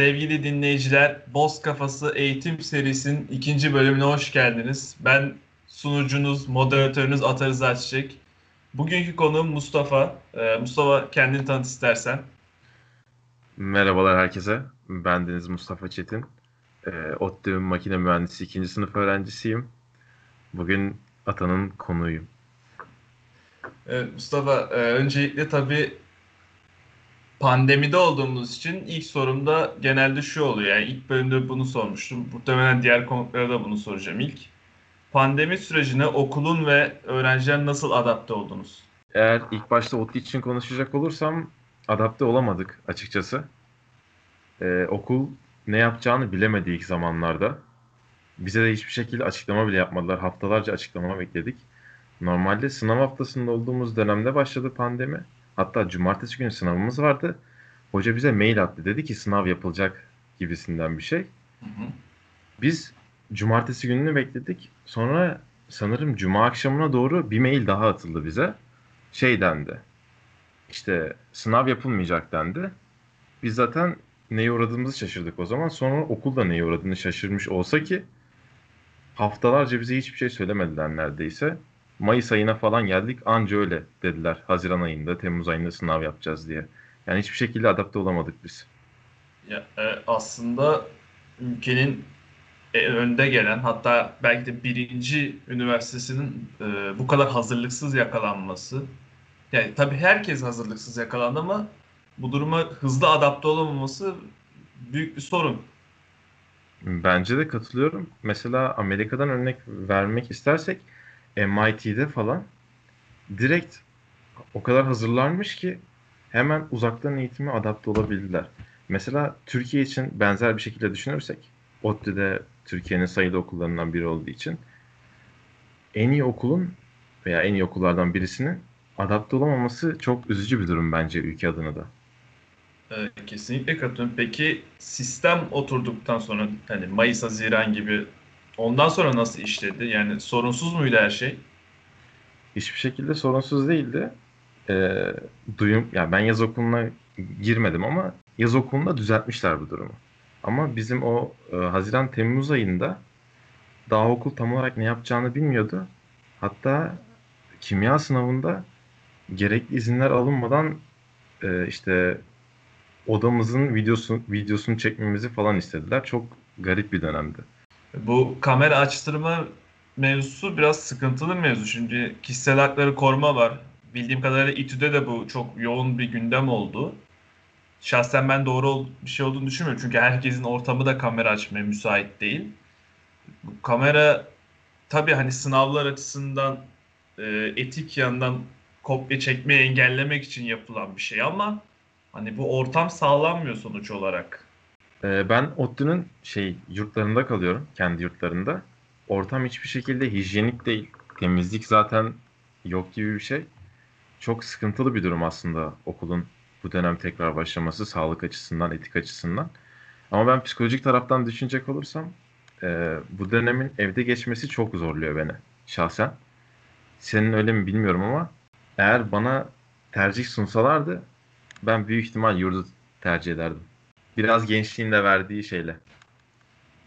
Sevgili dinleyiciler, Boz Kafası Eğitim serisinin ikinci bölümüne hoş geldiniz. Ben sunucunuz, moderatörünüz Atar Rıza Çiçek. Bugünkü konuğum Mustafa. Ee, Mustafa kendini tanıt istersen. Merhabalar herkese. Ben Deniz Mustafa Çetin. E, ODTÜ Makine Mühendisi 2. sınıf öğrencisiyim. Bugün Atan'ın konuğuyum. Evet, Mustafa, e, öncelikle tabii pandemide olduğumuz için ilk sorumda genelde şu oluyor. Yani ilk bölümde bunu sormuştum. Muhtemelen diğer konuklara da bunu soracağım ilk. Pandemi sürecine okulun ve öğrenciler nasıl adapte oldunuz? Eğer ilk başta ODTÜ için konuşacak olursam adapte olamadık açıkçası. Ee, okul ne yapacağını bilemedi ilk zamanlarda. Bize de hiçbir şekilde açıklama bile yapmadılar. Haftalarca açıklama bekledik. Normalde sınav haftasında olduğumuz dönemde başladı pandemi. Hatta cumartesi günü sınavımız vardı. Hoca bize mail attı. Dedi ki sınav yapılacak gibisinden bir şey. Hı hı. Biz cumartesi gününü bekledik. Sonra sanırım cuma akşamına doğru bir mail daha atıldı bize. Şey dendi. İşte sınav yapılmayacak dendi. Biz zaten neye uğradığımızı şaşırdık o zaman. Sonra okulda neye uğradığını şaşırmış olsa ki haftalarca bize hiçbir şey söylemediler neredeyse. Mayıs ayına falan geldik anca öyle dediler. Haziran ayında, Temmuz ayında sınav yapacağız diye. Yani hiçbir şekilde adapte olamadık biz. Ya, e, aslında ülkenin e, önde gelen hatta belki de birinci üniversitesinin e, bu kadar hazırlıksız yakalanması. Yani tabii herkes hazırlıksız yakalandı ama bu duruma hızlı adapte olamaması büyük bir sorun. Bence de katılıyorum. Mesela Amerika'dan örnek vermek istersek MIT'de falan direkt o kadar hazırlanmış ki hemen uzaktan eğitime adapte olabildiler. Mesela Türkiye için benzer bir şekilde düşünürsek ODTÜ'de Türkiye'nin sayılı okullarından biri olduğu için en iyi okulun veya en iyi okullardan birisinin adapte olamaması çok üzücü bir durum bence ülke adına da. E, kesinlikle katılıyorum. Peki sistem oturduktan sonra hani Mayıs, Haziran gibi ondan sonra nasıl işledi? Yani sorunsuz muydu her şey? Hiçbir şekilde sorunsuz değildi. Ee, duyum, yani ben yaz okuluna girmedim ama yaz okulunda düzeltmişler bu durumu. Ama bizim o e, Haziran-Temmuz ayında daha okul tam olarak ne yapacağını bilmiyordu. Hatta kimya sınavında gerekli izinler alınmadan e, işte odamızın videosu, videosunu çekmemizi falan istediler. Çok garip bir dönemdi. Bu kamera açtırma mevzusu biraz sıkıntılı mevzu. Şimdi kişisel hakları koruma var. Bildiğim kadarıyla İTÜ'de de bu çok yoğun bir gündem oldu. Şahsen ben doğru bir şey olduğunu düşünmüyorum. Çünkü herkesin ortamı da kamera açmaya müsait değil. Bu kamera tabii hani sınavlar açısından e, etik yandan kopya çekmeyi engellemek için yapılan bir şey ama hani bu ortam sağlanmıyor sonuç olarak. Ee, ben ODTÜ'nün şey yurtlarında kalıyorum, kendi yurtlarında. Ortam hiçbir şekilde hijyenik değil. Temizlik zaten yok gibi bir şey. Çok sıkıntılı bir durum aslında okulun bu dönem tekrar başlaması sağlık açısından, etik açısından. Ama ben psikolojik taraftan düşünecek olursam e, bu dönemin evde geçmesi çok zorluyor beni şahsen. Senin öyle mi bilmiyorum ama eğer bana tercih sunsalardı ben büyük ihtimal yurdu tercih ederdim. Biraz gençliğin de verdiği şeyle.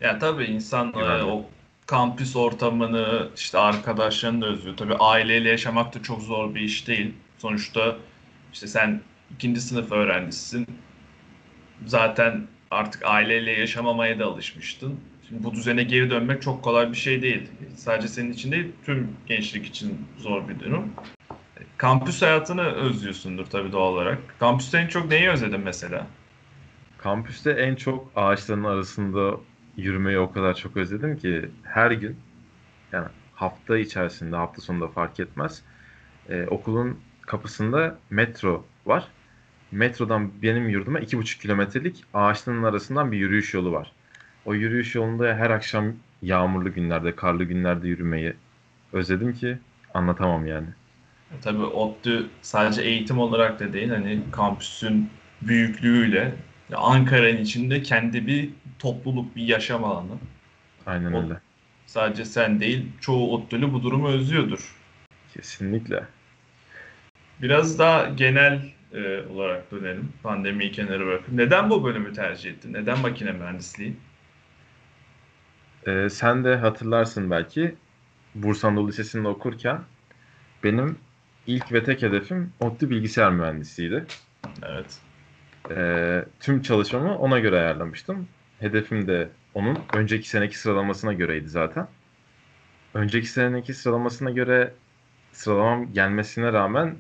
Ya tabii insan e, o kampüs ortamını işte arkadaşlarını da özlüyor. Tabii aileyle yaşamak da çok zor bir iş değil. Sonuçta işte sen ikinci sınıf öğrencisisin. Zaten artık aileyle yaşamamaya da alışmıştın. Şimdi bu düzene geri dönmek çok kolay bir şey değil. Sadece senin için değil, tüm gençlik için zor bir durum. Kampüs hayatını özlüyorsundur tabii doğal olarak. Kampüste en çok neyi özledin mesela? Kampüste en çok ağaçların arasında yürümeyi o kadar çok özledim ki her gün yani hafta içerisinde hafta sonunda fark etmez. Ee, okulun kapısında metro var. Metrodan benim yurduma iki buçuk kilometrelik ağaçların arasından bir yürüyüş yolu var. O yürüyüş yolunda her akşam yağmurlu günlerde, karlı günlerde yürümeyi özledim ki anlatamam yani. Tabii ODTÜ sadece eğitim olarak da değil hani kampüsün büyüklüğüyle Ankara'nın içinde kendi bir topluluk, bir yaşam alanı. Aynen O- öyle. Sadece sen değil çoğu ODTÜ'lü bu durumu özlüyordur. Kesinlikle. Biraz daha genel e, olarak dönelim. Pandemiyi kenara bırakıp. Neden bu bölümü tercih ettin? Neden makine mühendisliği? Ee, sen de hatırlarsın belki Bursa Anadolu Lisesi'nde okurken benim ilk ve tek hedefim ODTÜ bilgisayar mühendisliğiydi. Evet. Ee, tüm çalışmamı ona göre ayarlamıştım. Hedefim de onun önceki seneki sıralamasına göreydi zaten. Önceki seneki sıralamasına göre sıralamam gelmesine rağmen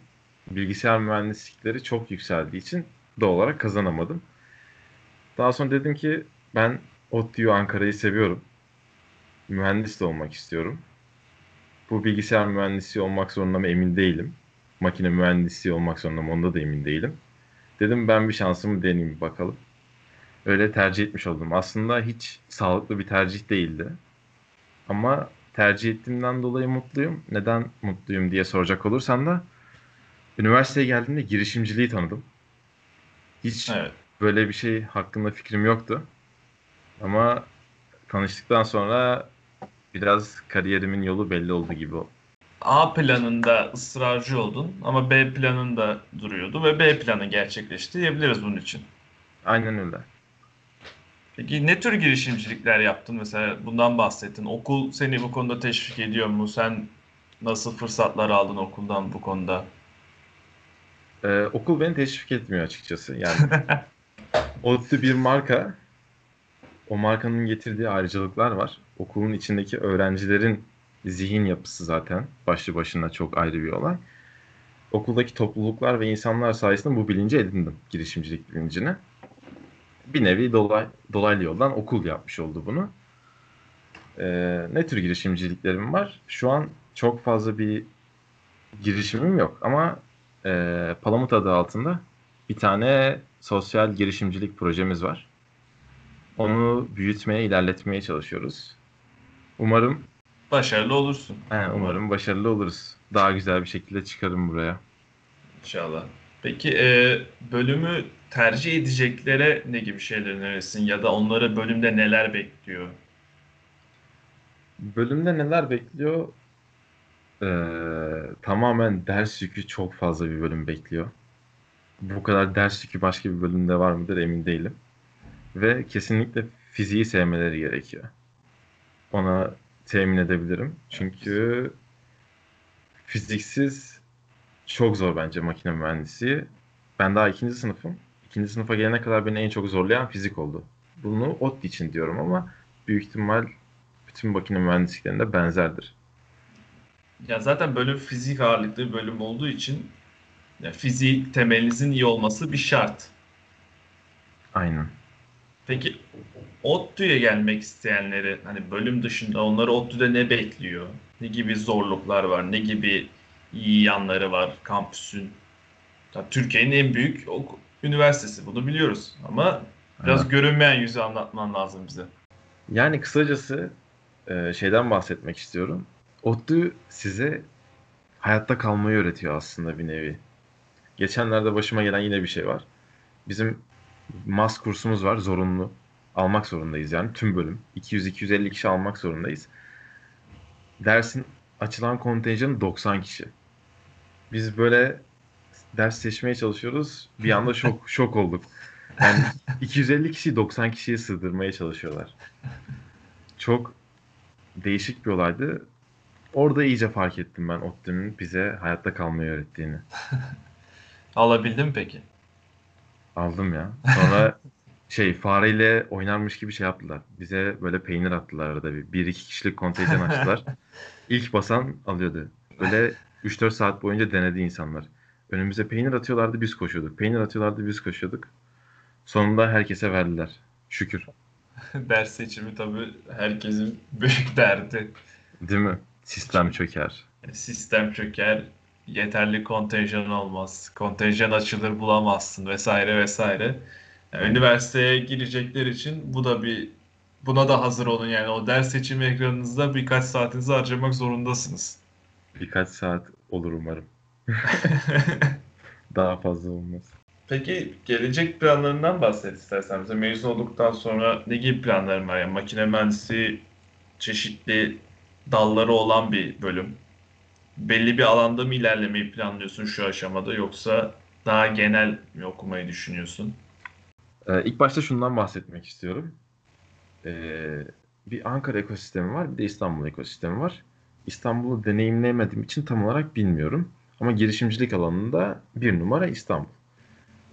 bilgisayar mühendislikleri çok yükseldiği için doğal olarak kazanamadım. Daha sonra dedim ki ben ODTÜ Ankara'yı seviyorum. Mühendis de olmak istiyorum. Bu bilgisayar mühendisi olmak zorunda mı emin değilim. Makine mühendisi olmak zorunda mı onda da emin değilim. Dedim ben bir şansımı deneyeyim bakalım. Öyle tercih etmiş oldum. Aslında hiç sağlıklı bir tercih değildi. Ama tercih ettiğimden dolayı mutluyum. Neden mutluyum diye soracak olursan da üniversiteye geldiğimde girişimciliği tanıdım. Hiç Evet. böyle bir şey hakkında fikrim yoktu. Ama tanıştıktan sonra biraz kariyerimin yolu belli oldu gibi. A planında ısrarcı oldun ama B planında duruyordu ve B planı gerçekleşti diyebiliriz bunun için. Aynen öyle. Peki ne tür girişimcilikler yaptın? Mesela bundan bahsettin. Okul seni bu konuda teşvik ediyor mu? Sen nasıl fırsatlar aldın okuldan bu konuda? Ee, okul beni teşvik etmiyor açıkçası. Yani ODTÜ bir marka. O markanın getirdiği ayrıcalıklar var. Okulun içindeki öğrencilerin zihin yapısı zaten başlı başına çok ayrı bir olay. Okuldaki topluluklar ve insanlar sayesinde bu bilinci edindim. Girişimcilik bilincini. Bir nevi dolay, dolaylı yoldan okul yapmış oldu bunu. Ee, ne tür girişimciliklerim var? Şu an çok fazla bir girişimim yok ama e, Palamut adı altında bir tane sosyal girişimcilik projemiz var. Onu büyütmeye, ilerletmeye çalışıyoruz. Umarım Başarılı olursun. he, umarım başarılı oluruz. Daha güzel bir şekilde çıkarım buraya. İnşallah. Peki e, bölümü tercih edeceklere ne gibi şeyler önerirsin ya da onları bölümde neler bekliyor? Bölümde neler bekliyor? Ee, tamamen ders yükü çok fazla bir bölüm bekliyor. Bu kadar ders yükü başka bir bölümde var mıdır emin değilim. Ve kesinlikle fiziği sevmeleri gerekiyor. Ona temin edebilirim. Çünkü fiziksiz çok zor bence makine mühendisliği. Ben daha ikinci sınıfım. İkinci sınıfa gelene kadar beni en çok zorlayan fizik oldu. Bunu ODTÜ için diyorum ama büyük ihtimal bütün makine mühendisliklerinde benzerdir. Ya zaten bölüm fizik ağırlıklı bir bölüm olduğu için ya fizik temelinizin iyi olması bir şart. Aynen. Peki ODTÜ'ye gelmek isteyenleri hani bölüm dışında onları ODTÜ'de ne bekliyor? Ne gibi zorluklar var? Ne gibi iyi yanları var kampüsün? Türkiye'nin en büyük ok- üniversitesi bunu biliyoruz ama biraz Aynen. görünmeyen yüzü anlatman lazım bize. Yani kısacası e, şeyden bahsetmek istiyorum. ODTÜ size hayatta kalmayı öğretiyor aslında bir nevi. Geçenlerde başıma gelen yine bir şey var. Bizim MAS kursumuz var zorunlu. Almak zorundayız yani tüm bölüm. 200-250 kişi almak zorundayız. Dersin açılan kontenjanı 90 kişi. Biz böyle ders seçmeye çalışıyoruz. Bir anda şok şok olduk. Yani 250 kişiyi 90 kişiye sığdırmaya çalışıyorlar. Çok değişik bir olaydı. Orada iyice fark ettim ben ODTÜ'nün bize hayatta kalmayı öğrettiğini. Alabildin mi peki? Aldım ya. Sonra şey fareyle oynarmış gibi şey yaptılar. Bize böyle peynir attılar arada bir. Bir iki kişilik kontenjan açtılar. İlk basan alıyordu. Böyle 3-4 saat boyunca denedi insanlar. Önümüze peynir atıyorlardı biz koşuyorduk. Peynir atıyorlardı biz koşuyorduk. Sonunda herkese verdiler. Şükür. Ders seçimi tabii herkesin büyük derdi. Değil mi? Sistem çöker. Sistem çöker, yeterli kontenjan olmaz, kontenjan açılır bulamazsın vesaire vesaire. Yani üniversiteye girecekler için bu da bir buna da hazır olun yani o ders seçimi ekranınızda birkaç saatinizi harcamak zorundasınız. Birkaç saat olur umarım. Daha fazla olmaz. Peki gelecek planlarından bahset istersen bize. Mezun olduktan sonra ne gibi planların var? Yani makine mühendisliği çeşitli dalları olan bir bölüm. Belli bir alanda mı ilerlemeyi planlıyorsun şu aşamada yoksa daha genel mi okumayı düşünüyorsun? Ee, ilk başta şundan bahsetmek istiyorum. Ee, bir Ankara ekosistemi var, bir de İstanbul ekosistemi var. İstanbul'u deneyimleyemediğim için tam olarak bilmiyorum. Ama girişimcilik alanında bir numara İstanbul.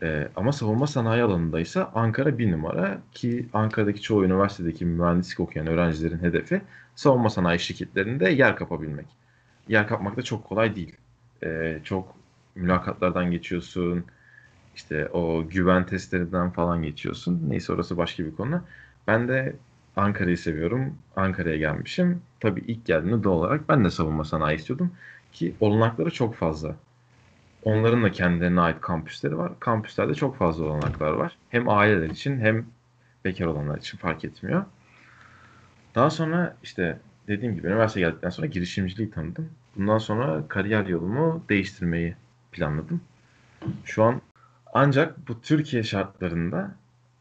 Ee, ama savunma sanayi alanında ise Ankara bir numara ki Ankara'daki çoğu üniversitedeki mühendislik okuyan öğrencilerin hedefi savunma sanayi şirketlerinde yer kapabilmek. Yer kapmak da çok kolay değil. Ee, çok mülakatlardan geçiyorsun, işte o güven testlerinden falan geçiyorsun. Neyse orası başka bir konu. Ben de Ankara'yı seviyorum. Ankara'ya gelmişim. Tabii ilk geldiğimde doğal olarak ben de savunma sanayi istiyordum. Ki olanakları çok fazla. Onların da kendilerine ait kampüsleri var. Kampüslerde çok fazla olanaklar var. Hem aileler için hem bekar olanlar için fark etmiyor. Daha sonra işte dediğim gibi üniversiteye geldikten sonra girişimciliği tanıdım. Bundan sonra kariyer yolumu değiştirmeyi planladım. Şu an ancak bu Türkiye şartlarında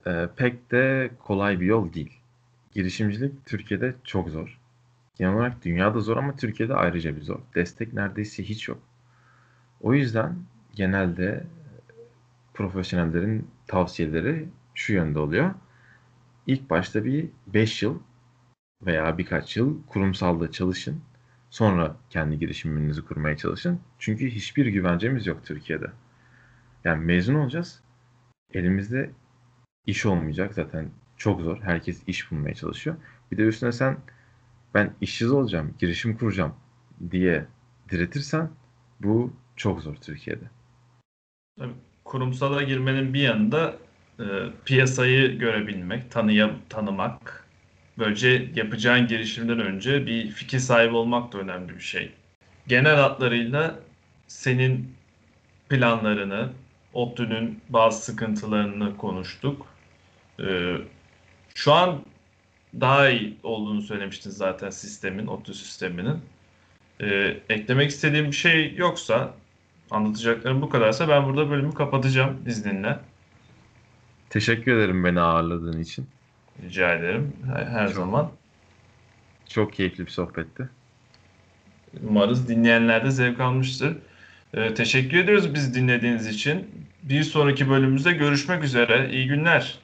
e, pek de kolay bir yol değil. Girişimcilik Türkiye'de çok zor. Genel olarak dünyada zor ama Türkiye'de ayrıca bir zor. Destek neredeyse hiç yok. O yüzden genelde profesyonellerin tavsiyeleri şu yönde oluyor. İlk başta bir 5 yıl veya birkaç yıl kurumsalda çalışın. Sonra kendi girişiminizi kurmaya çalışın. Çünkü hiçbir güvencemiz yok Türkiye'de. Yani mezun olacağız. Elimizde iş olmayacak zaten çok zor. Herkes iş bulmaya çalışıyor. Bir de üstüne sen ben işsiz olacağım, girişim kuracağım diye diretirsen bu çok zor Türkiye'de. Tabii, kurumsala girmenin bir yanında e, piyasayı görebilmek, tanıya, tanımak, böylece yapacağın girişimden önce bir fikir sahibi olmak da önemli bir şey. Genel hatlarıyla senin planlarını, ODTÜ'nün bazı sıkıntılarını konuştuk. Ee, şu an daha iyi olduğunu söylemiştin zaten sistemin, ODTÜ sisteminin. Ee, eklemek istediğim bir şey yoksa, anlatacaklarım bu kadarsa ben burada bölümü kapatacağım izninle. Teşekkür ederim beni ağırladığın için. Rica ederim her, her Çok- zaman. Çok keyifli bir sohbetti. Umarız dinleyenler de zevk almıştır. Ee, teşekkür ediyoruz biz dinlediğiniz için. Bir sonraki bölümümüzde görüşmek üzere. İyi günler.